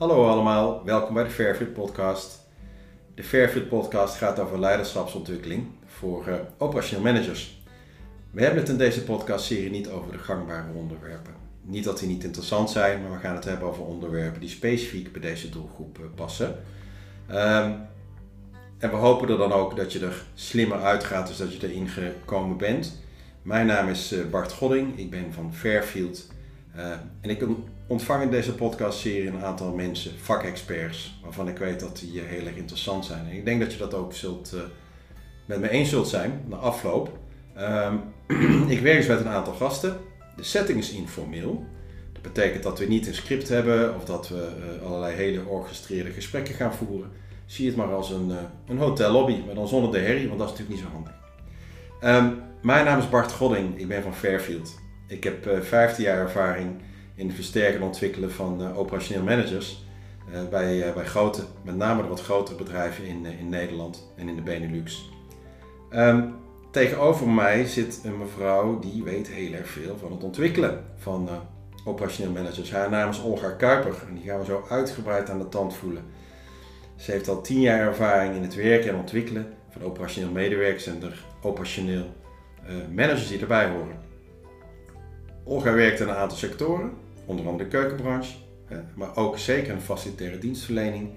Hallo allemaal, welkom bij de Fairfield Podcast. De Fairfield Podcast gaat over leiderschapsontwikkeling voor uh, operationeel managers. We hebben het in deze podcastserie niet over de gangbare onderwerpen. Niet dat die niet interessant zijn, maar we gaan het hebben over onderwerpen die specifiek bij deze doelgroep uh, passen. Um, en we hopen er dan ook dat je er slimmer uitgaat, dus dat je erin gekomen bent. Mijn naam is uh, Bart Godding, ik ben van Fairfield. en ik ontvang in deze podcastserie een aantal mensen, vakexperts, waarvan ik weet dat die heel erg interessant zijn. En ik denk dat je dat ook zult, uh, met me eens zult zijn na afloop. Um, ik werk dus met een aantal gasten. De setting is informeel. Dat betekent dat we niet een script hebben of dat we uh, allerlei hele orchestreerde gesprekken gaan voeren. Zie het maar als een, uh, een hotellobby, maar dan zonder de herrie, want dat is natuurlijk niet zo handig. Um, mijn naam is Bart Godding, ik ben van Fairfield. Ik heb 15 jaar ervaring in het versterken en ontwikkelen van uh, operationeel managers uh, bij, uh, bij grote, met name de wat grotere bedrijven in, in Nederland en in de Benelux. Um, tegenover mij zit een mevrouw die weet heel erg veel van het ontwikkelen van operationeel managers. Haar naam is Olga Kuiper en die gaan we zo uitgebreid aan de tand voelen. Ze heeft al tien jaar ervaring in het werken en ontwikkelen van operationeel medewerkers en de operationeel managers die erbij horen. Olga werkt in een aantal sectoren, onder andere de keukenbranche, maar ook zeker een facilitaire dienstverlening.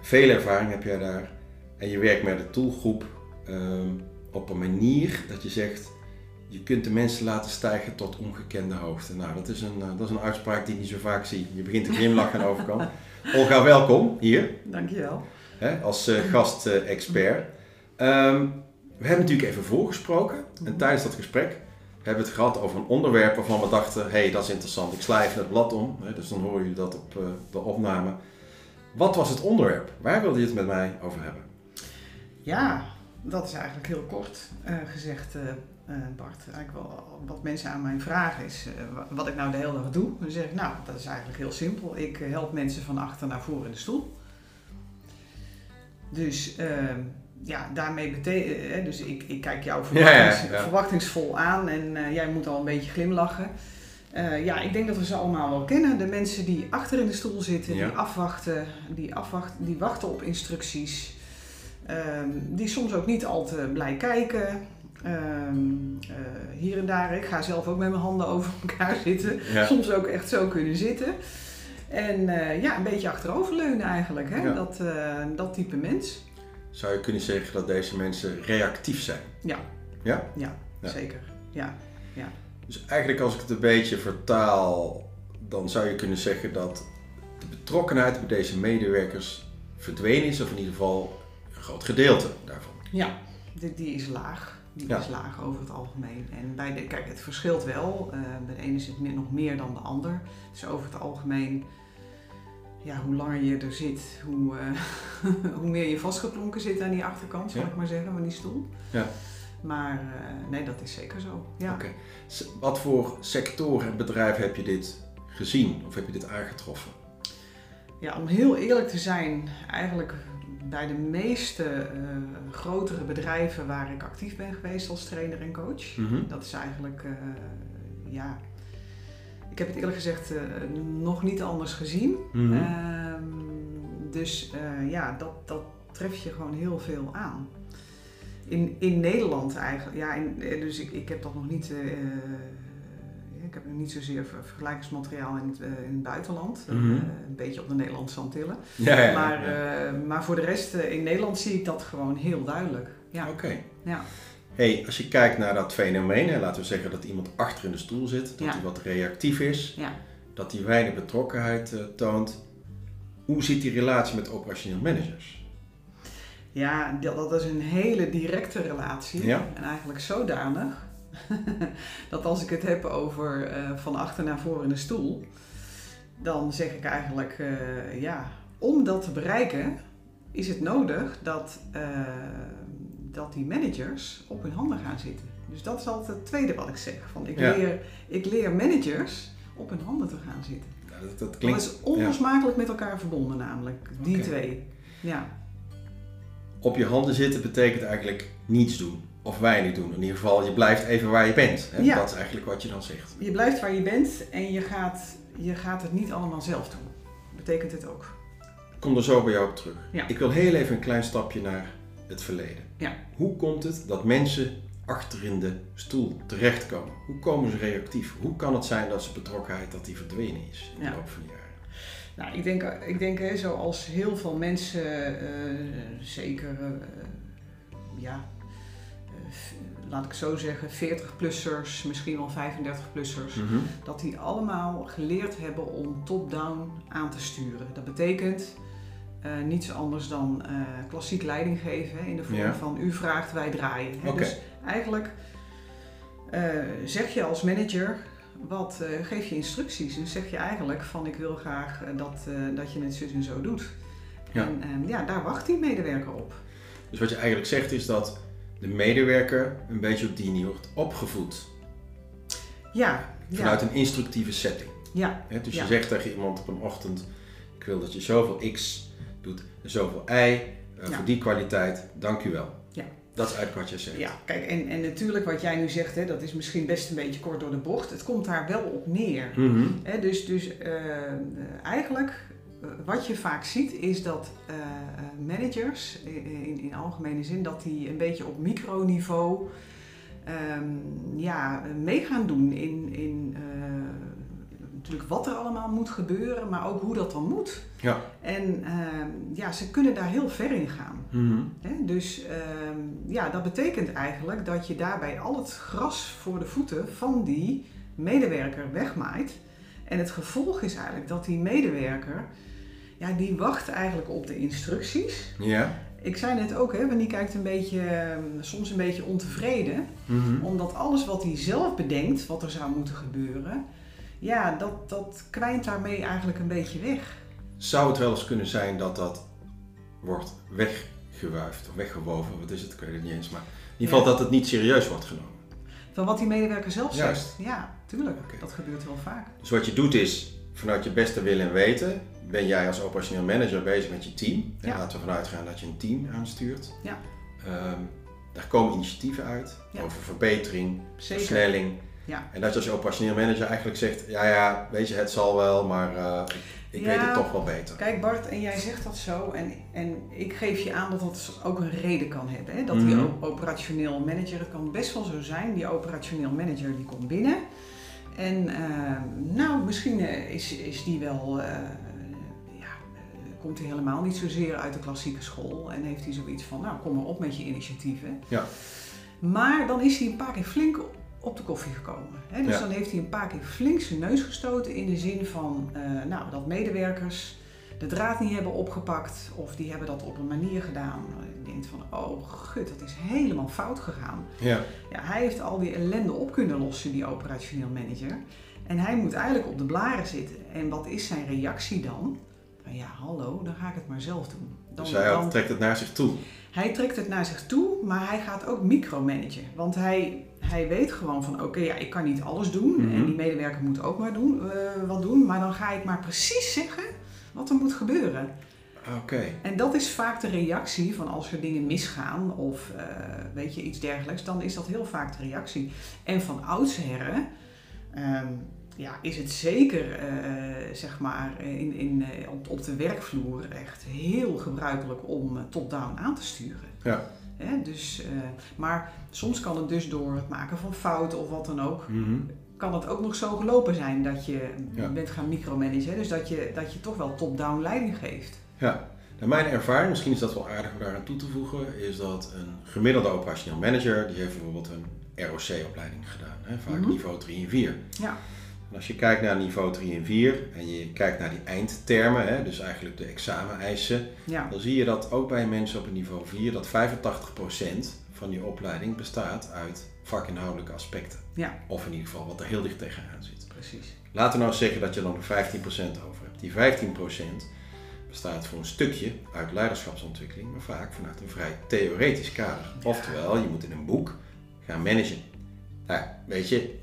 Veel ervaring heb jij daar. En je werkt met de toolgroep op een manier dat je zegt, je kunt de mensen laten stijgen tot ongekende hoogte. Nou, dat is een, dat is een uitspraak die ik niet zo vaak zie. Je begint te glimlachen aan de overkant. Olga, welkom hier. Dankjewel. Hè, als uh, gastexpert. Um, we hebben natuurlijk even voorgesproken. En tijdens dat gesprek hebben het gehad over een onderwerp waarvan we dachten, hé, hey, dat is interessant. Ik sla het blad om, dus dan horen jullie dat op uh, de opname. Wat was het onderwerp? Waar wilde je het met mij over hebben? Ja, dat is eigenlijk heel kort uh, gezegd, uh, Bart. Eigenlijk wel, wat mensen aan mij vragen is wat ik nou de hele dag doe. Dan zeg ik, nou, dat is eigenlijk heel simpel. Ik help mensen van achter naar voren in de stoel. Dus ehm, ja, daarmee betekent. Dus ik, ik kijk jou verwachtings, ja, ja, ja. verwachtingsvol aan en uh, jij moet al een beetje glimlachen. Uh, ja, ik denk dat we ze allemaal wel kennen. De mensen die achter in de stoel zitten, die afwachten, die, afwachten, die wachten op instructies. Um, die soms ook niet al te blij kijken. Um, uh, hier en daar, ik ga zelf ook met mijn handen over elkaar zitten. Soms ook echt zo kunnen zitten. En ja, een beetje achteroverleunen eigenlijk. Hè? Dat, dat type mens zou je kunnen zeggen dat deze mensen reactief zijn. Ja. Ja? Ja, ja. zeker. Ja. ja. Dus eigenlijk als ik het een beetje vertaal, dan zou je kunnen zeggen dat de betrokkenheid bij deze medewerkers verdwenen is, of in ieder geval een groot gedeelte daarvan. Ja, die, die is laag. Die ja. is laag over het algemeen. En bij de, kijk, het verschilt wel. Uh, bij de ene is het nog meer dan de ander. Dus over het algemeen ja, hoe langer je er zit, hoe, uh, hoe meer je vastgeklonken zit aan die achterkant, zal ja. ik maar zeggen, van die stoel. Ja. Maar uh, nee, dat is zeker zo. Ja. Okay. Wat voor sectoren en bedrijven heb je dit gezien of heb je dit aangetroffen? Ja, om heel eerlijk te zijn, eigenlijk bij de meeste uh, grotere bedrijven waar ik actief ben geweest als trainer en coach. Mm -hmm. Dat is eigenlijk, ja, ik heb het eerlijk gezegd uh, nog niet anders gezien. Mhm. Mm -hmm. dus uh, ja, dat, dat tref je gewoon heel veel aan. In, in Nederland eigenlijk. Ja, in, dus ik, ik heb dat nog niet. Ik heb niet zozeer vergelijkingsmateriaal in het, in het buitenland. Mm -hmm. een beetje op de Nederlandse Antillen. Ja, ja, maar, maar voor de rest, in Nederland zie ik dat gewoon heel duidelijk. Ja. Oké. Okay. Ja. Hey, als je kijkt naar dat fenomeen, hè, laten we zeggen dat iemand achter in de stoel zit, dat hij wat reactief is, Ja. dat hij weinig betrokkenheid uh, toont. Hoe zit die relatie met operationeel managers? Ja, dat, dat is een hele directe relatie. Ja. En eigenlijk zodanig dat als ik het heb over uh, van achter naar voren in de stoel, dan zeg ik eigenlijk, uh, ja, om dat te bereiken is het nodig dat, uh, dat die managers op hun handen gaan zitten. Dus dat is altijd het tweede wat ik zeg. Van ik, Ja. leer, ik leer managers op hun handen te gaan zitten. Ja, dat, dat klinkt... Dat is onlosmakelijk met elkaar verbonden namelijk, die twee. Ja. Op je handen zitten betekent eigenlijk niets doen. Of weinig doen. In ieder geval, je blijft even waar je bent. Hè? Ja. Dat is eigenlijk wat je dan zegt. Je blijft waar je bent en je gaat, je gaat het niet allemaal zelf doen. betekent het ook. Ik kom er zo bij jou op terug. Ja. Ik wil heel even een klein stapje naar het verleden. Ja. Hoe komt het dat mensen achter in de stoel terechtkomen? Hoe komen ze reactief? Hoe kan het zijn dat ze betrokkenheid dat die verdwenen is in de Ja. loop van de jaren? Nou, ik denk, ik denk hè, zoals heel veel mensen, eh, zeker, eh, ja, eh, laat ik zo zeggen, 40-plussers, misschien wel 35-plussers, Mhm. dat die allemaal geleerd hebben om top-down aan te sturen. Dat betekent niets anders dan eh, klassiek leiding geven hè, in de vorm Ja. van u vraagt, wij draaien. Dus eigenlijk eh, zeg je als manager, wat eh, geef je instructies en zeg je eigenlijk van ik wil graag eh, dat, eh, dat je het zus en zo doet. Ja. En ehm, ja, daar wacht die medewerker op. Dus wat je eigenlijk zegt is dat de medewerker een beetje op die manier wordt opgevoed. Ja, Vanuit ja, een instructieve setting. ja, Dus Ja. je zegt tegen iemand op een ochtend, ik wil dat je zoveel X doet zoveel Y eh, Ja. voor die kwaliteit, dank u wel. Ja. Dat is eigenlijk wat je zegt. Ja, kijk, en, en natuurlijk wat jij nu zegt, hè, dat is misschien best een beetje kort door de bocht. Het komt daar wel op neer. Mhm. Hè, dus dus eh, eigenlijk, eh, wat je vaak ziet, is dat managers, in, in algemene zin, dat die een beetje op microniveau ehm, ja, mee gaan doen in, in natuurlijk wat er allemaal moet gebeuren, maar ook hoe dat dan moet. Ja. En ehm, ja, ze kunnen daar heel ver in gaan. Hè, dus ehm, ja, dat betekent eigenlijk dat je daarbij al het gras voor de voeten van die medewerker wegmaait. En het gevolg is eigenlijk dat die medewerker, ja, die wacht eigenlijk op de instructies. Ja. Ik zei net ook, hè, die kijkt een beetje, ehm, soms een beetje ontevreden. Mhm. Omdat alles wat hij zelf bedenkt, wat er zou moeten gebeuren, ja, dat, dat kwijnt daarmee eigenlijk een beetje weg. Zou het wel eens kunnen zijn dat dat wordt weggewuifd of weggewoven? Wat is het? Ik weet het niet eens. Maar in ieder geval Ja. dat het niet serieus wordt genomen. Van wat die medewerker zelf Juist. zegt. Ja, tuurlijk. Dat gebeurt wel vaak. Dus wat je doet is, vanuit je beste wil en weten, ben jij als operationeel manager bezig met je team. En Ja. laten we vanuit gaan dat je een team aanstuurt. Ja. Ehm, daar komen initiatieven uit Ja. over verbetering, Zeker. versnelling. Ja. En dat je als operationeel manager eigenlijk zegt, ja ja, weet je, het zal wel, maar eh, ik, Ja. weet het toch wel beter. Kijk Bart, en jij zegt dat zo en, en ik geef je aan dat dat ook een reden kan hebben. Hè? Dat die Mhm. operationeel manager, het kan best wel zo zijn, die operationeel manager die komt binnen. En eh, nou, misschien eh, is, is die wel, ja, eh, komt hij helemaal niet zozeer uit de klassieke school. En heeft hij zoiets van, nou kom maar op met je initiatieven. Ja. Maar dan is hij een paar keer flink op de koffie gekomen. Hè? Dus Ja. dan heeft hij een paar keer flink zijn neus gestoten in de zin van eh, nou, dat medewerkers de draad niet hebben opgepakt of die hebben dat op een manier gedaan. Je denkt van, oh gut, dat is helemaal fout gegaan. Ja. Ja, hij heeft al die ellende op kunnen lossen, die operationeel manager. En hij moet eigenlijk op de blaren zitten. En wat is zijn reactie dan? Van ja, hallo, dan ga ik het maar zelf doen. Dan, Dus hij dan- trekt het naar zich toe. Hij trekt het naar zich toe, maar hij gaat ook micromanagen. Want hij, hij weet gewoon van oké, ja, ik kan niet alles doen. Mhm. En die medewerker moet ook maar doen, eh, wat doen. Maar dan ga ik maar precies zeggen wat er moet gebeuren. Oké. En dat is vaak de reactie van als er dingen misgaan of eh, weet je, iets dergelijks. Dan is dat heel vaak de reactie. En van oudsherren ehm, ja, is het zeker eh, zeg maar in, in, eh, op, op de werkvloer echt heel gebruikelijk om eh, top-down aan te sturen. Ja. Hè, dus, eh, maar soms kan het dus door het maken van fouten of wat dan ook, Mhm. kan het ook nog zo gelopen zijn dat je Ja. bent gaan micromanagen. hè. Dus dat je, dat je toch wel top-down leiding geeft. Ja, nou, mijn ervaring, misschien is dat wel aardig om daaraan toe te voegen, is dat een gemiddelde operationeel manager, die heeft bijvoorbeeld een ROC-opleiding gedaan, hè, vaak Mhm. niveau 3 en 4. Ja. Als je kijkt naar niveau 3 en 4 en je kijkt naar die eindtermen, hè, dus eigenlijk de exameneisen, Ja, dan zie je dat ook bij mensen op een niveau 4 dat 85% van die opleiding bestaat uit vakinhoudelijke aspecten. Ja. Of in ieder geval wat er heel dicht tegenaan zit. precies. Laten we nou zeggen dat je er nog 15% over hebt. Die 15% bestaat voor een stukje uit leiderschapsontwikkeling, maar vaak vanuit een vrij theoretisch kader. Oftewel, je moet in een boek gaan managen. Nou, weet je,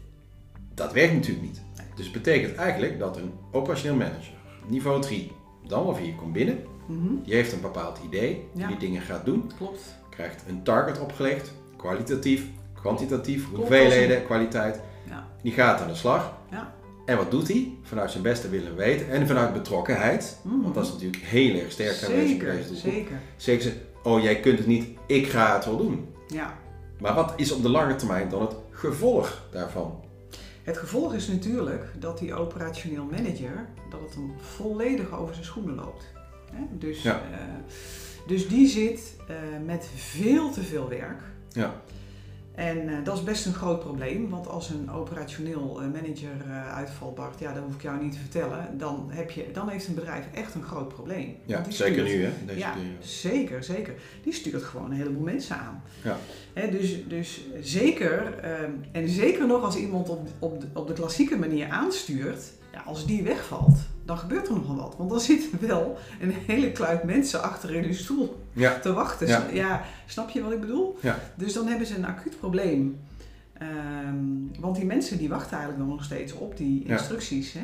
dat werkt natuurlijk niet. Dus het betekent eigenlijk dat een operationeel manager, niveau 3, dan wel 4 komt binnen. Mhm, Die heeft een bepaald idee, die Ja. die dingen gaat doen. Klopt. Krijgt een target opgelegd, kwalitatief, kwantitatief, hoeveelheden, kwaliteit. Ja. Die gaat aan de slag. Ja. En wat doet hij? Vanuit zijn beste willen weten en vanuit betrokkenheid. Mhm. Want dat is natuurlijk heel erg sterk aanwezig bij Zeker, deze doelgroep. zeker. Zeggen ze, oh jij kunt het niet, ik ga het wel doen. Ja. Maar wat is op de lange termijn dan het gevolg daarvan? Het gevolg is natuurlijk dat die operationeel manager, dat het hem volledig over zijn schoenen loopt. Hè? Dus, Ja. eh, dus die zit eh, met veel te veel werk. Ja. En eh, dat is best een groot probleem, want als een operationeel eh, manager eh, uitvalt, Bart, ja, dat hoef ik jou niet te vertellen, dan, heb je, dan heeft een bedrijf echt een groot probleem. Ja, zeker stuurt- nu hè, deze ja, zeker, zeker. Die stuurt gewoon een heleboel mensen aan. Ja. Hè, dus, dus zeker, ehm, en zeker nog als iemand op, op, de, op de klassieke manier aanstuurt, ja, als die wegvalt, dan gebeurt er nogal wat. Want dan zit wel een hele kluit mensen achter in hun stoel Ja, te wachten. Ja. Ja. snap je wat ik bedoel? Ja. Dus dan hebben ze een acuut probleem. Ehm, want die mensen die wachten eigenlijk nog steeds op die instructies. Hè?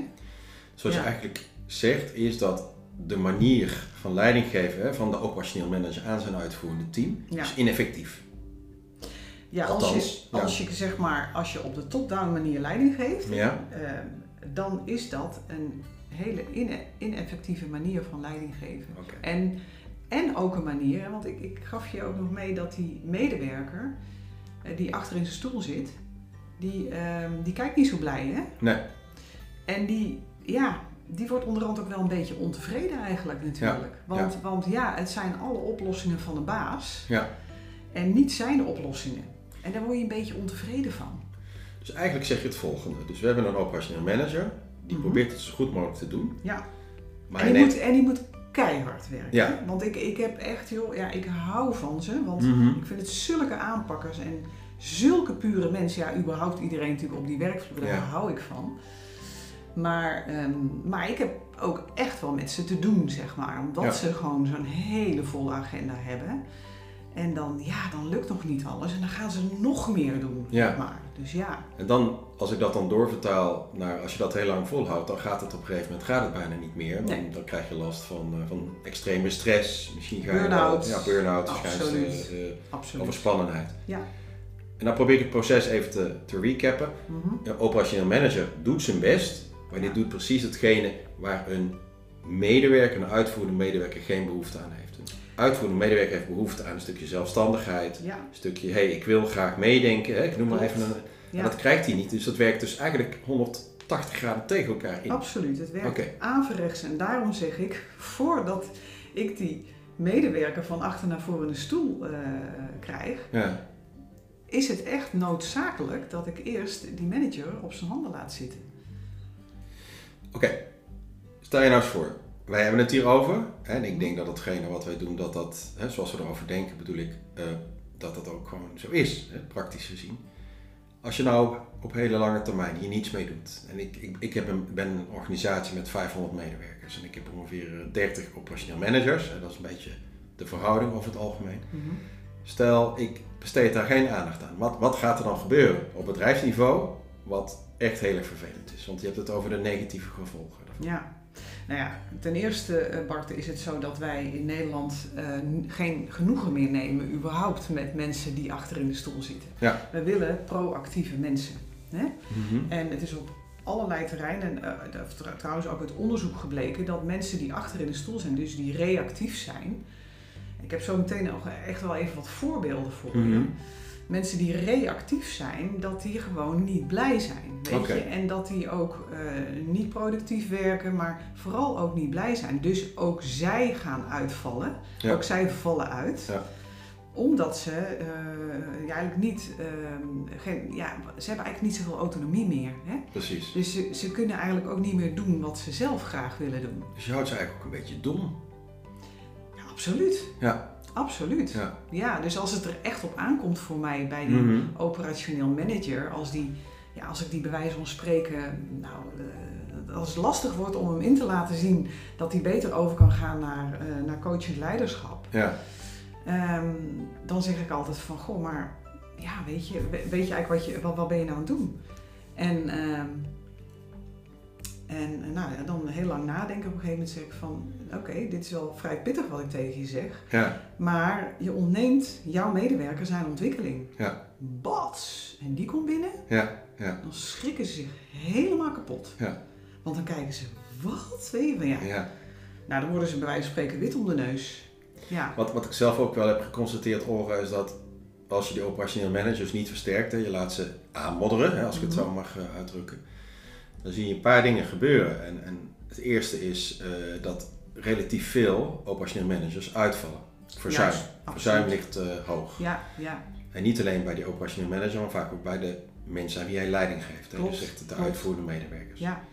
zoals je eigenlijk zegt, is dat de manier van leiding geven van de operationeel manager aan zijn uitvoerende team is ineffectief. Ja, als je, ja. als je zeg maar, als je op de top-down manier leiding geeft, ehm, dan is dat een hele ine- ineffectieve manier van leiding geven. En, en ook een manier, want ik, ik gaf je ook nog mee dat die medewerker eh, die achter in zijn stoel zit, die, ehm, die kijkt niet zo blij hè. Nee, En die, ja, die wordt onderhand ook wel een beetje ontevreden eigenlijk natuurlijk. want, want ja, het zijn alle oplossingen van de baas ja. en niet zijn oplossingen. En daar word je een beetje ontevreden van. Dus eigenlijk zeg je het volgende. Dus we hebben een operationeel manager, die Mhm. probeert het zo goed mogelijk te doen. Ja. Maar en, die neemt... moet, en die moet keihard werken. Ja. Want ik, ik heb echt, joh, ja, ik hou van ze. Want Mhm. ik vind het zulke aanpakkers en zulke pure mensen. Ja, überhaupt iedereen natuurlijk op die werkvloer, daar Ja. hou ik van. Maar, ehm, maar ik heb ook echt wel met ze te doen, zeg maar. Omdat Ja. ze gewoon zo'n hele volle agenda hebben. En dan, ja, dan lukt nog niet alles. En dan gaan ze nog meer doen, Ja. zeg maar. Dus ja, En dan, als ik dat dan doorvertaal naar, als je dat heel lang volhoudt, dan gaat het op een gegeven moment gaat het bijna niet meer. Dan, Nee. dan krijg je last van, eh, van extreme stress, misschien ga je Burn-out. Ja, burn-out, waarschijnlijk, Absoluut. eh, eh, absoluut. overspannenheid. Ja. En dan probeer ik het proces even te, te recappen. Mhm. Een operationeel manager doet zijn best, maar Ja. doet precies hetgene waar een medewerker, een uitvoerende medewerker geen behoefte aan heeft. Uitvoerende medewerker heeft behoefte aan een stukje zelfstandigheid, Ja, een stukje, hé, hey, ik wil graag meedenken, hè? ik noem maar even een... ja. En dat krijgt hij niet, dus dat werkt dus eigenlijk 180 graden tegen elkaar in. Absoluut, het werkt Oké. averechts. En daarom zeg ik, voordat ik die medewerker van achter naar voren in de stoel eh, krijg, Ja, is het echt noodzakelijk dat ik eerst die manager op zijn handen laat zitten. oké. Stel je nou eens voor, wij hebben het hier over, hè, en ik denk dat hetgene wat wij doen, dat dat, hè, zoals we erover denken, bedoel ik, eh, dat dat ook gewoon zo is, hè, praktisch gezien. Als je nou op hele lange termijn hier niets mee doet, en ik, ik, ik heb een, ben een organisatie met 500 medewerkers en ik heb ongeveer eh, 30 operationeel managers, hè, dat is een beetje de verhouding over het algemeen. Stel, ik besteed daar geen aandacht aan. Wat, wat gaat er dan gebeuren op bedrijfsniveau? Wat echt heel erg vervelend is. Want je hebt het over de negatieve gevolgen. daarvan. Ja. Nou ja, ten eerste, eh, Bart, is het zo dat wij in Nederland eh, geen genoegen meer nemen, überhaupt, met mensen die achter in de stoel zitten. Ja. We willen proactieve mensen. Hè? En het is op allerlei terreinen, is trouwens ook uit onderzoek gebleken, dat mensen die achter in de stoel zijn, dus die reactief zijn. Ik heb zo meteen nog echt wel even wat voorbeelden voor je. Mensen die reactief zijn, dat die gewoon niet blij zijn. Weet je? En dat die ook eh, niet productief werken, maar vooral ook niet blij zijn. Dus ook zij gaan uitvallen. Ja. Ook zij vallen uit. Ja. Omdat ze eh, ja, eigenlijk niet, ehm, geen, ja, ze hebben eigenlijk niet zoveel autonomie meer. Hè? Precies. Dus ze, ze kunnen eigenlijk ook niet meer doen wat ze zelf graag willen doen. Dus je houdt ze eigenlijk ook een beetje dom. Ja, absoluut. Ja. Absoluut. Ja. Ja, dus als het er echt op aankomt voor mij bij die Mhm. operationeel manager, als, die, ja, als ik die bij wijze van spreken, nou, eh, als het lastig wordt om hem in te laten zien dat hij beter over kan gaan naar, eh naar coachend leiderschap, Ja. ehm, dan zeg ik altijd van, goh, maar ja, weet je, we- weet je eigenlijk wat, je, wat, wat ben je nou aan het doen? En, ehm, en eh, nou ja, dan heel lang nadenken op een gegeven moment zeg ik van, oké, dit is wel vrij pittig wat ik tegen je zeg. Ja. Maar je ontneemt jouw medewerker zijn ontwikkeling. Ja. Bats! En die komt binnen. Ja. ja. dan schrikken ze zich helemaal kapot. Ja. Want dan kijken ze, wat? Weet je, ja. ja. Nou, dan worden ze bij wijze van spreken wit om de neus. Ja. Wat, wat ik zelf ook wel heb geconstateerd, Olga, is dat als je die operationele managers niet versterkt, je laat ze aanmodderen, hè, als ik het zo mhm. mag uh, uitdrukken, dan zie je een paar dingen gebeuren. En, en het eerste is uh, dat relatief veel operationele managers uitvallen. Verzuim. Verzuim ligt uh, hoog. Ja, ja. En niet alleen bij die operationele manager, maar vaak ook bij de mensen aan wie hij leiding geeft. Klopt, dus echt de uitvoerende medewerkers. Ja.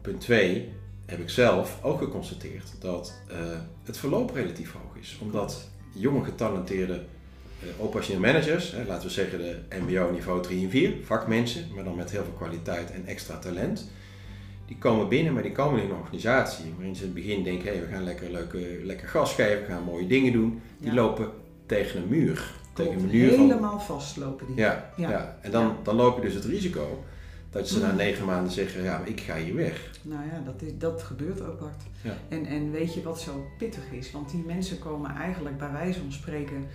Punt 2 heb ik zelf ook geconstateerd dat uh, het verloop relatief hoog is. Omdat jonge getalenteerde operationele managers, hè, laten we zeggen de MBO niveau 3 en 4, vakmensen, maar dan met heel veel kwaliteit en extra talent, die komen binnen, maar die komen in een organisatie waarin ze in het begin denken, hey, we gaan lekker, leuke, lekker gas geven, we gaan mooie dingen doen. Die lopen tegen een muur. tegen een muur helemaal van... vastlopen die. Ja, ja. ja. en dan, dan loop je dus het risico dat ze na mm. negen maanden zeggen, ja, ik ga hier weg. Nou ja, dat, is, dat gebeurt ook. Ja. En, en weet je wat zo pittig is? Want die mensen komen eigenlijk bij wijze van spreken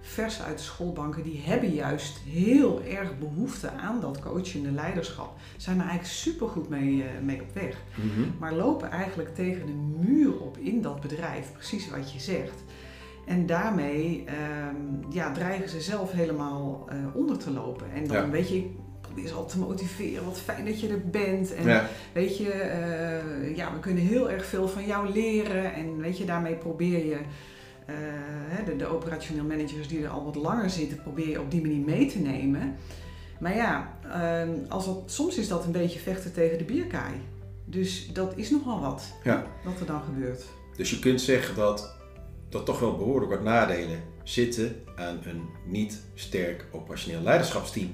vers uit de schoolbanken, die hebben juist heel erg behoefte aan dat coachende leiderschap. Zijn er eigenlijk supergoed mee, uh, mee op weg. Mhm. Maar lopen eigenlijk tegen de muur op in dat bedrijf, precies wat je zegt. En daarmee ehm, ja, dreigen ze zelf helemaal uh, onder te lopen. En dan weet je, probeer ze al te motiveren. Wat fijn dat je er bent. En weet je, uh, ja, we kunnen heel erg veel van jou leren. En weet je, daarmee probeer je de, de operationeel managers die er al wat langer zitten, probeer je op die manier mee te nemen. Maar ja, uh, als dat, soms is dat een beetje vechten tegen de bierkaai. Dus dat is nogal wat, ja. wat er dan gebeurt. Dus je kunt zeggen dat dat toch wel behoorlijk wat nadelen zitten aan een niet sterk operationeel leiderschapsteam.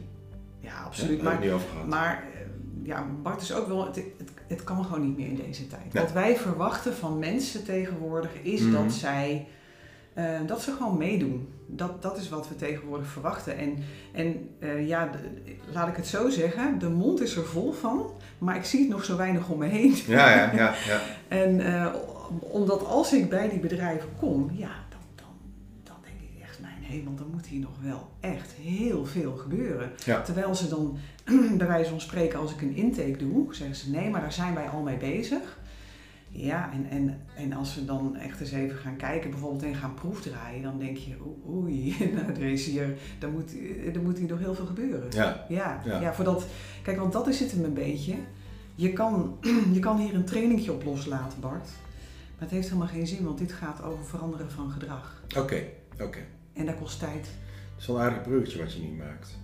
Ja, absoluut. maar, maar eh, ja, Bart is ook wel, het, het, het, kan gewoon niet meer in deze tijd. Wat wij verwachten van mensen tegenwoordig is mhm. dat zij uh, dat ze gewoon meedoen. Dat, dat is wat we tegenwoordig verwachten. En, en uh, ja, laat ik het zo zeggen, de mond is er vol van, maar ik zie het nog zo weinig om me heen. Ja, ja, ja. ja. en uh, omdat als ik bij die bedrijven kom, ja, dan, dan, dan denk ik echt, mijn hemel, dan moet hier nog wel echt heel veel gebeuren. Ja. Terwijl ze dan, bij wijze van spreken, als ik een intake doe, zeggen ze nee, maar daar zijn wij al mee bezig. Ja, en, en, en als we dan echt eens even gaan kijken, bijvoorbeeld en gaan proefdraaien, dan denk je, oei, nou, er, is hier, er, moet, er moet hier nog heel veel gebeuren. Ja. Ja, ja. ja voordat, kijk, want dat is het hem een beetje. Je kan, je kan hier een trainingje op loslaten, Bart. Maar het heeft helemaal geen zin, want dit gaat over veranderen van gedrag. Oké, oké. En dat kost tijd. Dat is wel een aardig bruggetje wat je nu maakt.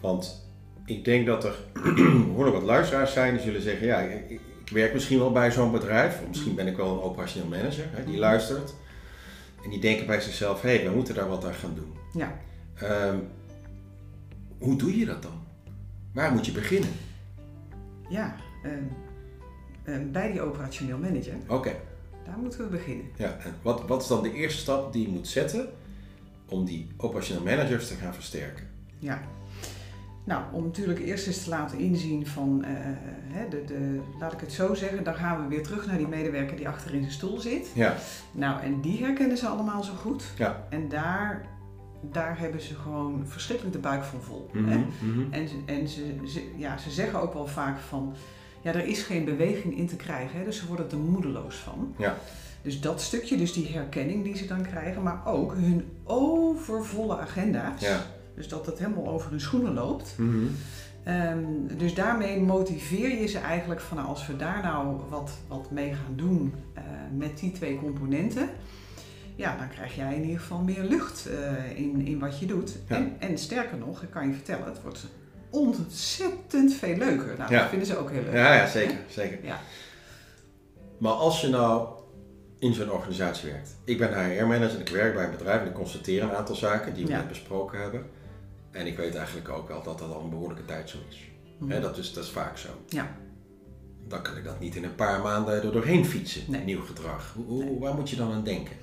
Want ik denk dat er behoorlijk wat luisteraars zijn die zullen zeggen, ja, ik, ik werk misschien wel bij zo'n bedrijf, of misschien ben ik wel een operationeel manager, hè, die luistert. En die denken bij zichzelf, hé, hey, we moeten daar wat aan gaan doen. Ja. Um, hoe doe je dat dan? Waar moet je beginnen? Ja, uh, bij die operationeel manager. Oké. Daar moeten we beginnen. Ja, en wat, wat is dan de eerste stap die je moet zetten om die operationeel managers te gaan versterken? Ja, nou, om natuurlijk eerst eens te laten inzien van, uh, hè, de, de, laat ik het zo zeggen, dan gaan we weer terug naar die medewerker die achter in zijn stoel zit. Ja. Nou, en die herkennen ze allemaal zo goed. Ja. En daar, daar hebben ze gewoon verschrikkelijk de buik van vol. hè? Mhm. En, en ze, ze, ja, ze zeggen ook wel vaak van, ja, er is geen beweging in te krijgen, hè, dus ze worden er moedeloos van. Ja. Dus dat stukje, dus die herkenning die ze dan krijgen, maar ook hun overvolle agenda's. Ja dus dat het helemaal over hun schoenen loopt. Mhm. Ehm, dus daarmee motiveer je ze eigenlijk van nou, als we daar nou wat, wat mee gaan doen uh, met die twee componenten. Ja, dan krijg jij in ieder geval meer lucht uh, in, in wat je doet. En, en sterker nog, ik kan je vertellen, het wordt ontzettend veel leuker. Nou, ja. dat vinden ze ook heel leuk. Ja, ja zeker. zeker. Ja. Maar als je nou in zo'n organisatie werkt. Ik ben HR-manager en ik werk bij een bedrijf en ik constateer een aantal zaken die we net besproken hebben. En ik weet eigenlijk ook wel dat dat al een behoorlijke tijd zo is. Mm. dat, is dat is vaak zo. Ja. Dan kan ik dat niet in een paar maanden er doorheen fietsen, nee. nieuw gedrag. Hoe, Waar moet je dan aan denken?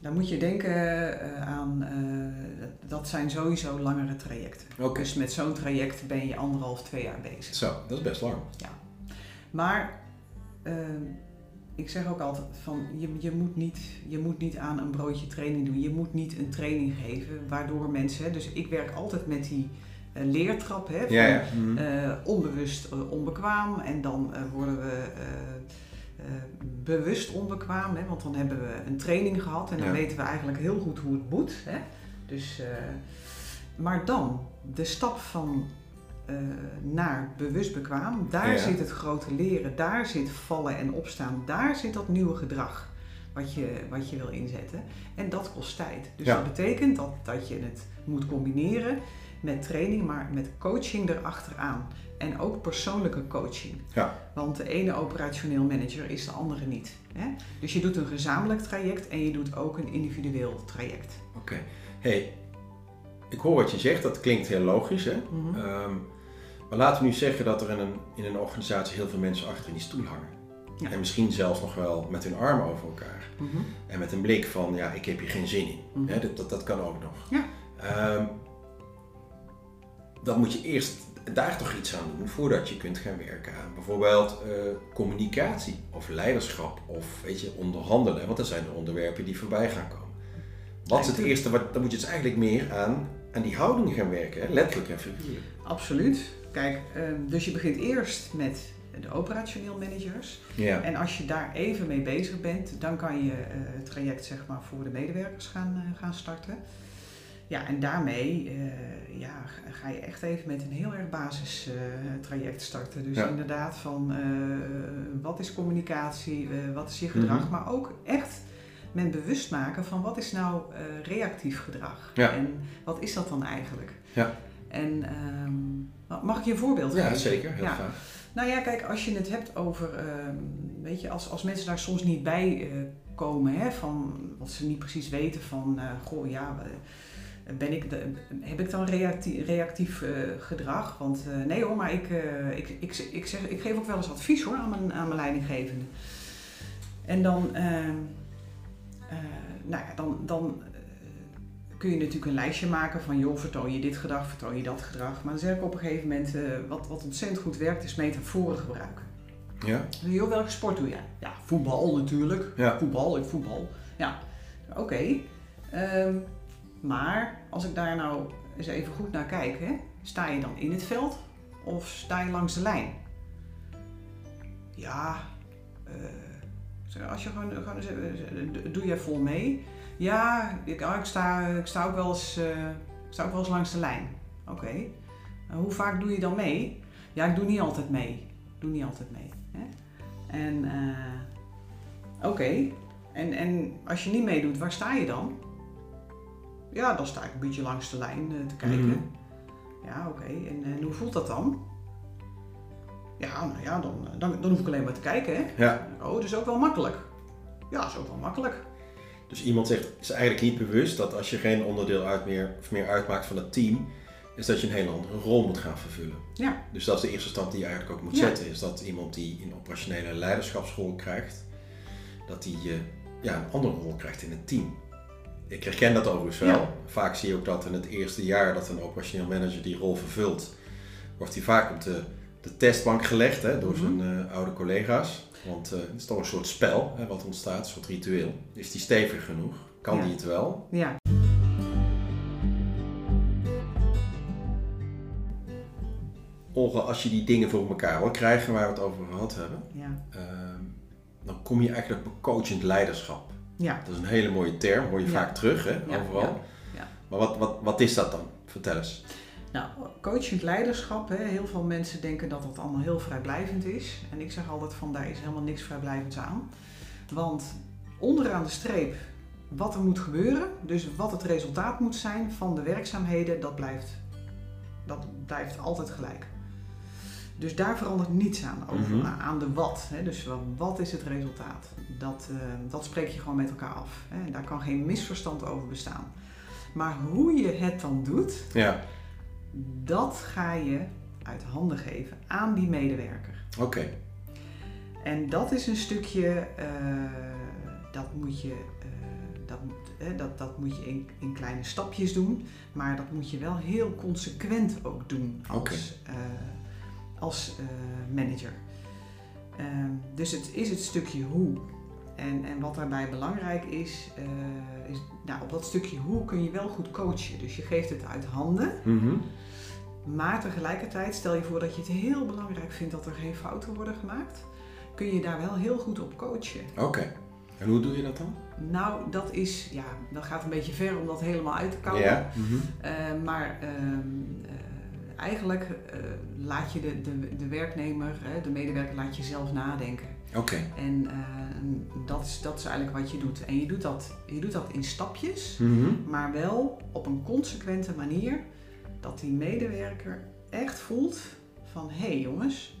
Dan moet je denken uh, aan, uh, dat zijn sowieso langere trajecten. Okay. Dus met zo'n traject ben je anderhalf, twee jaar bezig. Zo, dat is best lang. Ja. Maar uh, ik zeg ook altijd van je, je, moet niet, je moet niet aan een broodje training doen. Je moet niet een training geven waardoor mensen. Dus ik werk altijd met die leertrap. Hè, van, mhm. onbewust onbekwaam en dan worden we bewust onbekwaam. Hè, want dan hebben we een training gehad en dan weten we eigenlijk heel goed hoe het moet. Hè. Dus, maar dan de stap van uh, naar bewust bekwaam, daar zit het grote leren, daar zit vallen en opstaan, daar zit dat nieuwe gedrag wat je, wat je wil inzetten. En dat kost tijd. Dus dat betekent dat, dat je het moet combineren met training, maar met coaching erachteraan. En ook persoonlijke coaching. Ja. Want de ene operationeel manager is de andere niet. Hè? Dus je doet een gezamenlijk traject en je doet ook een individueel traject. Oké. Hey, ik hoor wat je zegt, dat klinkt heel logisch. Hè? Mhm. Ehm, maar laten we nu zeggen dat er in een, in een organisatie heel veel mensen achter in die stoel hangen. Ja. En misschien zelfs nog wel met hun armen over elkaar. Mhm. En met een blik van, ja, ik heb hier geen zin in. Mhm. dat, dat, dat, kan ook nog. Ja. Um, dan moet je eerst daar toch iets aan doen voordat je kunt gaan werken aan bijvoorbeeld uh, communicatie of leiderschap of weet je, onderhandelen. Want dat zijn de onderwerpen die voorbij gaan komen. Wat is het eerste, wat, dan moet je dus eigenlijk meer aan, aan die houding gaan werken, hè? letterlijk en figuurlijk. Absoluut. Kijk, ehm, dus je begint eerst met de operationeel managers. Ja. En als je daar even mee bezig bent, dan kan je uh, het traject zeg maar, voor de medewerkers gaan, uh, gaan starten. Ja, en daarmee uh, ja, ga je echt even met een heel erg basis traject starten. Dus inderdaad van wat is communicatie, wat is je gedrag, mm maar ook echt men bewust maken van wat is nou reactief gedrag. Ja. En wat is dat dan eigenlijk? Ja. En um, mag ik je een voorbeeld geven? Ja, zeker. Heel ja. graag. Nou ja, kijk, als je het hebt over, um, weet je, als, als mensen daar soms niet bij uh, komen, hè, van wat ze niet precies weten van, uh, goh, ja, ben ik de, heb ik dan reactief, reactief uh, gedrag? Want nee hoor, maar ik, ik, ik, ik, zeg, ik geef ook wel eens advies hoor aan mijn, aan mijn leidinggevende. En dan, ehm, nou ja, dan, dan kun je natuurlijk een lijstje maken van joh, vertoon je dit gedrag, vertoon je dat gedrag. Maar dan zeg ik op een gegeven moment, uh, wat, wat ontzettend goed werkt, is metaforen gebruiken. Ja. Dus joh, welke sport doe je? Ja, voetbal natuurlijk. Ja. Voetbal, ik voetbal. Ja, oké. Ehm, maar als ik daar nou eens even goed naar kijk, hè, sta je dan in het veld of sta je langs de lijn? Ja, uh, als je gewoon, gewoon doe jij vol mee. Ja, ik, oh, ik, sta, ik, sta ook wel eens, uh, ik sta ook wel eens langs de lijn. Oké. hoe vaak doe je dan mee? Ja, ik doe niet altijd mee. Ik doe niet altijd mee. Hè? En uh, oké. En, en als je niet meedoet, waar sta je dan? Ja, dan sta ik een beetje langs de lijn te kijken. Mhm. Ja, oké. En, en hoe voelt dat dan? Ja, nou ja, dan, dan, dan hoef ik alleen maar te kijken. Hè? Ja. Oh, dat is ook wel makkelijk. Ja, dat is ook wel makkelijk. Dus iemand zegt, is eigenlijk niet bewust dat als je geen onderdeel uit meer, of meer uitmaakt van het team, is dat je een hele andere rol moet gaan vervullen. Ja. Dus dat is de eerste stap die je eigenlijk ook moet zetten. Is dat iemand die een operationele leiderschapsrol krijgt, dat die uh, ja, een andere rol krijgt in het team. Ik herken dat overigens wel. Vaak zie je ook dat in het eerste jaar dat een operationeel manager die rol vervult, wordt hij vaak op de, de testbank gelegd hè, door mhm. zijn uh, oude collega's. Want uh, het is toch een soort spel hè, wat ontstaat, een soort ritueel. Is die stevig genoeg? Kan die het wel? Ja. Olga, als je die dingen voor elkaar wil krijgen waar we het over gehad hebben, ja. Ehm, dan kom je eigenlijk op coachend leiderschap. Ja. Dat is een hele mooie term, hoor je vaak terug hè, overal. Ja. Maar wat, wat, wat is dat dan? Vertel eens. Nou, coachend leiderschap, hè, heel veel mensen denken dat dat allemaal heel vrijblijvend is. En ik zeg altijd van daar is helemaal niks vrijblijvends aan. Want onderaan de streep wat er moet gebeuren, dus wat het resultaat moet zijn van de werkzaamheden, dat blijft, dat blijft altijd gelijk. Dus daar verandert niets aan, over, mhm. aan de wat. Hè. Dus wat is het resultaat? Dat, uh, dat spreek je gewoon met elkaar af. Hè. Daar kan geen misverstand over bestaan. Maar hoe je het dan doet, ja dat ga je uit handen geven aan die medewerker. Oké. En dat is een stukje, uh, dat moet je, uh, dat, dat, dat moet je in, in, kleine stapjes doen, maar dat moet je wel heel consequent ook doen als, als manager. Ehm, dus het is het stukje hoe. En, en wat daarbij belangrijk is, is nou, op dat stukje hoe kun je wel goed coachen. Dus je geeft het uit handen. Mm Maar tegelijkertijd, stel je voor dat je het heel belangrijk vindt dat er geen fouten worden gemaakt, kun je daar wel heel goed op coachen. Oké. En hoe doe je dat dan? Nou, dat is, ja, dat gaat een beetje ver om dat helemaal uit te kouwen. Ja. Uh, maar uh, uh, eigenlijk eh, laat je de, de, de werknemer, de medewerker, laat je zelf nadenken. Oké. En dat, is, dat is eigenlijk wat je doet. En je doet dat, je doet dat in stapjes, Mhm. maar wel op een consequente manier dat die medewerker echt voelt van hé hey jongens,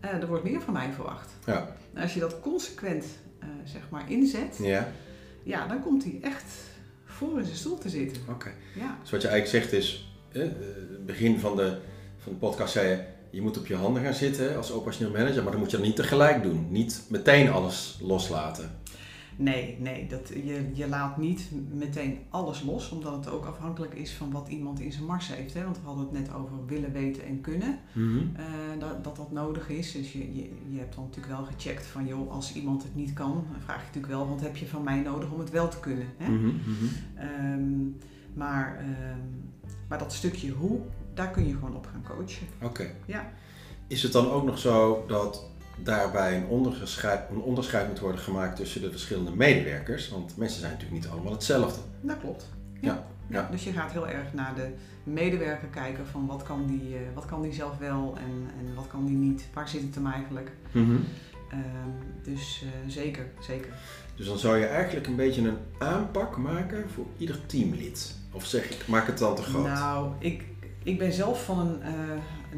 eh, er wordt meer van mij verwacht. Ja. En als je dat consequent eh, zeg maar inzet, Ja. ja, dan komt hij echt voor in zijn stoel te zitten. Oké. Ja, Dus wat je eigenlijk zegt is, eh, het begin van de, van de podcast zei je, je moet op je handen gaan zitten als operationeel manager, maar dan moet je dat niet tegelijk doen. Niet meteen alles loslaten. nee, nee, dat, je, je laat niet meteen alles los, omdat het ook afhankelijk is van wat iemand in zijn mars heeft. Hè? Want we hadden het net over willen, weten en kunnen. Mhm. eh, dat, dat dat nodig is. Dus je, je, je hebt dan natuurlijk wel gecheckt van, joh, als iemand het niet kan, dan vraag je natuurlijk wel, wat heb je van mij nodig om het wel te kunnen. Hè? Mhm, mhm. Ehm, maar, ehm, maar dat stukje hoe, daar kun je gewoon op gaan coachen. Oké. Ja. Is het dan ook nog zo dat daarbij een onderscheid, een onderscheid moet worden gemaakt tussen de verschillende medewerkers? Want mensen zijn natuurlijk niet allemaal hetzelfde. Dat klopt. Ja, ja. Dus je gaat heel erg naar de medewerker kijken van wat kan die, eh, wat kan die zelf wel en, en wat kan die niet. Waar zit het hem eigenlijk? Mhm. Ehm, dus eh, zeker, zeker. Dus dan zou je eigenlijk een beetje een aanpak maken voor ieder teamlid. Of zeg ik, maak het dan te groot? Nou, ik, ik ben zelf van een, eh,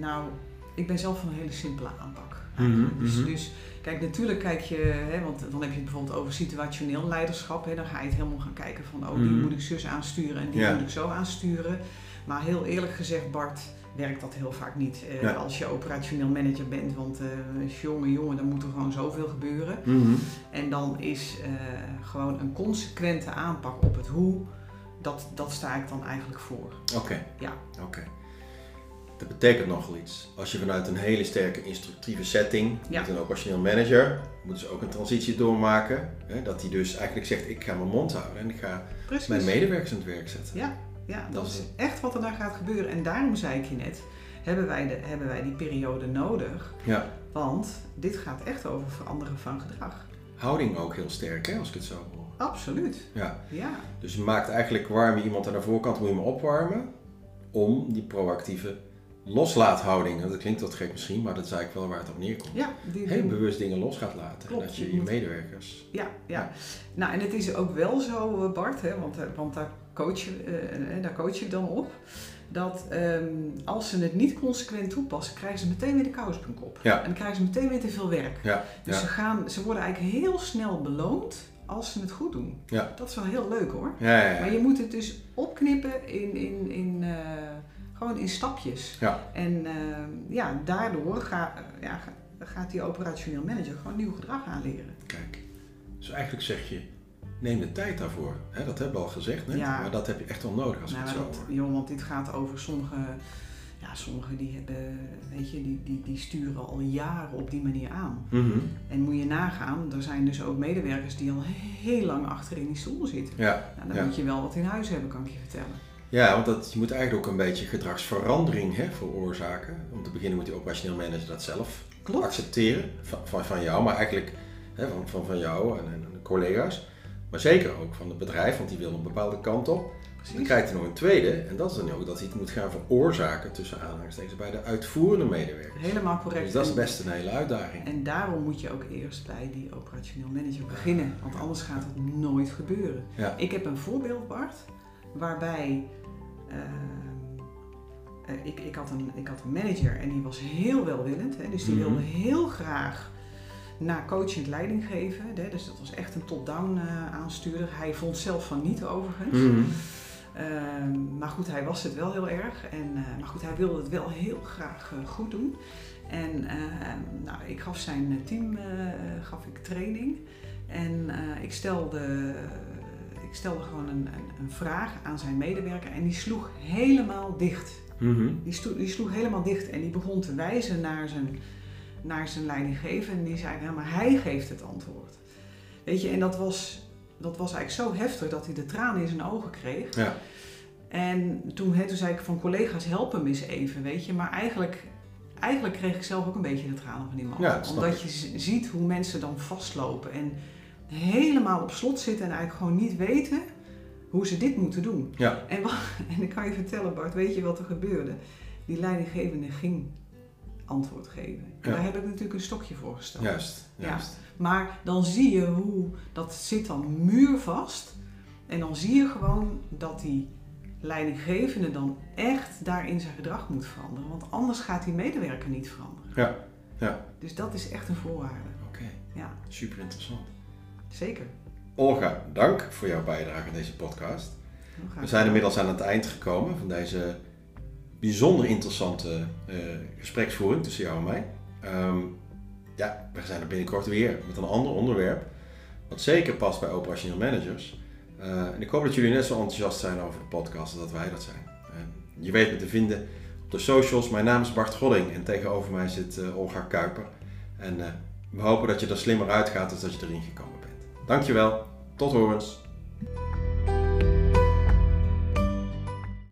nou, ik ben zelf van een hele simpele aanpak. Mhm, dus, mhm. dus kijk, natuurlijk kijk je, hè, want dan heb je het bijvoorbeeld over situationeel leiderschap. Hè, dan ga je het helemaal gaan kijken van, oh, die Mhm. moet ik zus aansturen en die Ja. moet ik zo aansturen. Maar heel eerlijk gezegd, Bart, werkt dat heel vaak niet eh, Ja. als je operationeel manager bent. Want eh jongen, jongen, dan moet er gewoon zoveel gebeuren. En dan is gewoon een consequente aanpak op het hoe, dat, dat sta ik dan eigenlijk voor. Oké. Ja. Oké. Dat betekent nogal iets. Als je vanuit een hele sterke instructieve setting, Ja. met een operationeel manager, moeten ze ook een transitie doormaken. Hè, dat hij dus eigenlijk zegt, ik ga mijn mond houden en ik ga Precies. mijn medewerkers aan het werk zetten. Ja, ja dat, Dat is echt wat er daar gaat gebeuren. En daarom zei ik je net, hebben wij, de, hebben wij die periode nodig. Ja. Want dit gaat echt over veranderen van gedrag. Houding ook heel sterk, hè, als ik het zo. Absoluut. Ja. Ja, Dus je maakt eigenlijk warm je iemand aan de voorkant, moet je hem opwarmen, om die proactieve loslaathouding. Dat klinkt wat gek misschien, maar dat is eigenlijk wel waar het op neerkomt. ja, die, Heel bewust dingen los gaat laten. Klopt, dat je je medewerkers. ja, ja. Nou, en het is ook wel zo, eh, Bart, hè, want, eh, want daar, coach, je, eh, daar coach ik dan op. Dat ehm, als ze het niet consequent toepassen, krijgen ze meteen weer de kous op. Ja. En dan krijgen ze meteen weer te veel werk. Ja, Dus ze, gaan, ze worden eigenlijk heel snel beloond als ze het goed doen. Ja. Dat is wel heel leuk hoor. Ja, ja, ja. Maar je moet het dus opknippen in, in, in, eh, gewoon in stapjes. Ja. En eh, ja, daardoor ga, eh, ja, ga- gaat die operationeel manager gewoon nieuw gedrag aanleren. Kijk, dus eigenlijk zeg je, neem de tijd daarvoor. Dat hebben we al gezegd net, Ja. maar dat heb je echt wel nodig als Nou, ik het zo dat, hoor. joh, want dit gaat over sommige, ja, sommigen die hebben, weet je, die, die, die sturen al jaren op die manier aan. Mhm. En moet je nagaan, er zijn dus ook medewerkers die al heel lang achter in die stoel zitten. Ja, Nou, dan Ja. moet je wel wat in huis hebben, kan ik je vertellen. ja want dat, je moet eigenlijk ook een beetje gedragsverandering hè, veroorzaken. Om te beginnen moet die operationeel manager dat zelf Klopt. accepteren van, van, van jou, maar eigenlijk hè, van, van, van jou en, en de collega's. Maar zeker ook van het bedrijf, want die wil een bepaalde kant op. Dan Precies. krijgt hij nog een tweede, en dat is dan ook dat hij het moet gaan veroorzaken tussen aanhalingstekens bij de uitvoerende medewerkers. Helemaal correct. Dus dat is best een hele uitdaging. En daarom moet je ook eerst bij die operationeel manager beginnen, want anders gaat het nooit gebeuren. Ja. Ik heb een voorbeeld, Bart, waarbij ehm, eh, ik, ik, had een, ik had een manager en die was heel welwillend, hè, dus die Mhm. wilde heel graag naar coachend leiding geven. Hè, dus dat was echt een top-down eh, aanstuurder. Hij vond zelf van niet overigens. Mhm. Ehm, maar goed, hij was het wel heel erg. En, eh, maar goed, hij wilde het wel heel graag eh, goed doen. En ehm, nou, ik gaf zijn team eh, gaf ik training. En ik, stelde, ik stelde gewoon een, een, een vraag aan zijn medewerker. En die sloeg helemaal dicht. Mhm. Die sloeg helemaal dicht. En die begon te wijzen naar zijn, naar zijn leidinggever. En die zei, ja, maar hij geeft het antwoord. Weet je, en dat was, dat was eigenlijk zo heftig dat hij de tranen in zijn ogen kreeg. Ja. En toen, toen zei ik van collega's helpen eens even, weet je. Maar eigenlijk, eigenlijk kreeg ik zelf ook een beetje de tranen van die man. Ja, Omdat je ziet hoe mensen dan vastlopen en helemaal op slot zitten en eigenlijk gewoon niet weten hoe ze dit moeten doen. Ja. En, en ik kan je vertellen Bart, weet je wat er gebeurde? Die leidinggevende ging antwoord geven. En daar heb ik natuurlijk een stokje voor gesteld. Juist, juist. Ja. Maar dan zie je hoe, dat zit dan muurvast. En dan zie je gewoon dat die leidinggevende dan echt daarin zijn gedrag moet veranderen. Want anders gaat die medewerker niet veranderen. Ja, ja. Dus dat is echt een voorwaarde. Oké, ja. super interessant. Zeker. Olga, dank voor jouw bijdrage aan deze podcast. We zijn inmiddels aan het eind gekomen van deze bijzonder interessante uh, gespreksvoering tussen jou en mij. Ehm, ja, we zijn er binnenkort weer met een ander onderwerp, wat zeker past bij operationeel managers. Uh, en ik hoop dat jullie net zo enthousiast zijn over de podcast als dat wij dat zijn. Je weet me te vinden op de socials. Mijn naam is Bart Godding en tegenover mij zit uh, Olga Kuiper. En we hopen dat je er slimmer uitgaat dan dat je erin gekomen bent. Dankjewel, tot horens.